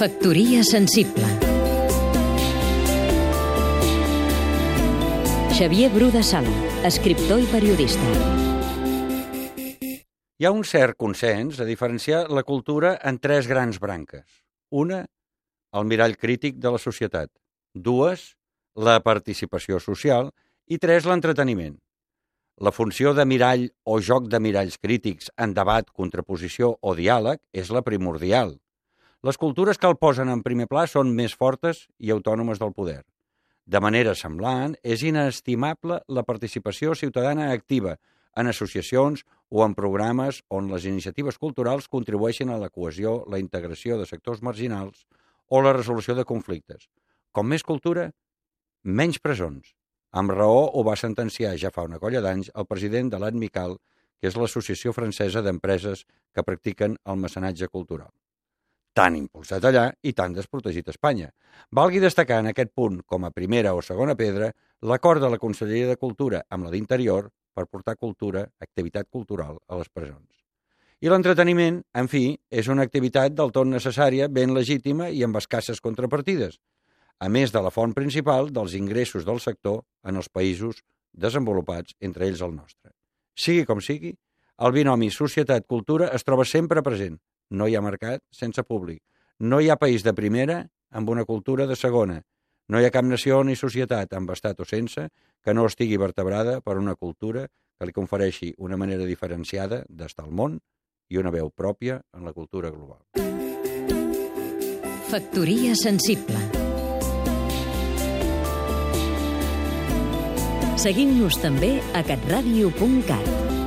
Factoria sensible Xavier Bru de Sala, escriptor i periodista. Hi ha un cert consens a diferenciar la cultura en tres grans branques. Una, el mirall crític de la societat. Dues, la participació social. I tres, l'entreteniment. La funció de mirall o joc de miralls crítics en debat, contraposició o diàleg és la primordial. Les cultures que el posen en primer pla són més fortes i autònomes del poder. De manera semblant, és inestimable la participació ciutadana activa en associacions o en programes on les iniciatives culturals contribueixen a la cohesió, la integració de sectors marginals o la resolució de conflictes. Com més cultura, menys presons. Amb raó ho va sentenciar ja fa una colla d'anys el president de l'ADMICAL, que és l'Associació Francesa d'Empreses que practiquen el mecenatge cultural tan impulsat allà i tan desprotegit a Espanya. Valgui destacar en aquest punt, com a primera o segona pedra, l'acord de la Conselleria de Cultura amb la d'Interior per portar cultura, activitat cultural, a les presons. I l'entreteniment, en fi, és una activitat del tot necessària, ben legítima i amb escasses contrapartides, a més de la font principal dels ingressos del sector en els països desenvolupats, entre ells el nostre. Sigui com sigui, el binomi societat-cultura es troba sempre present, no hi ha mercat sense públic. No hi ha país de primera amb una cultura de segona. No hi ha cap nació ni societat, amb estat o sense, que no estigui vertebrada per una cultura que li confereixi una manera diferenciada d'estar al món i una veu pròpia en la cultura global. Factoria sensible Seguim-nos també a catradio.cat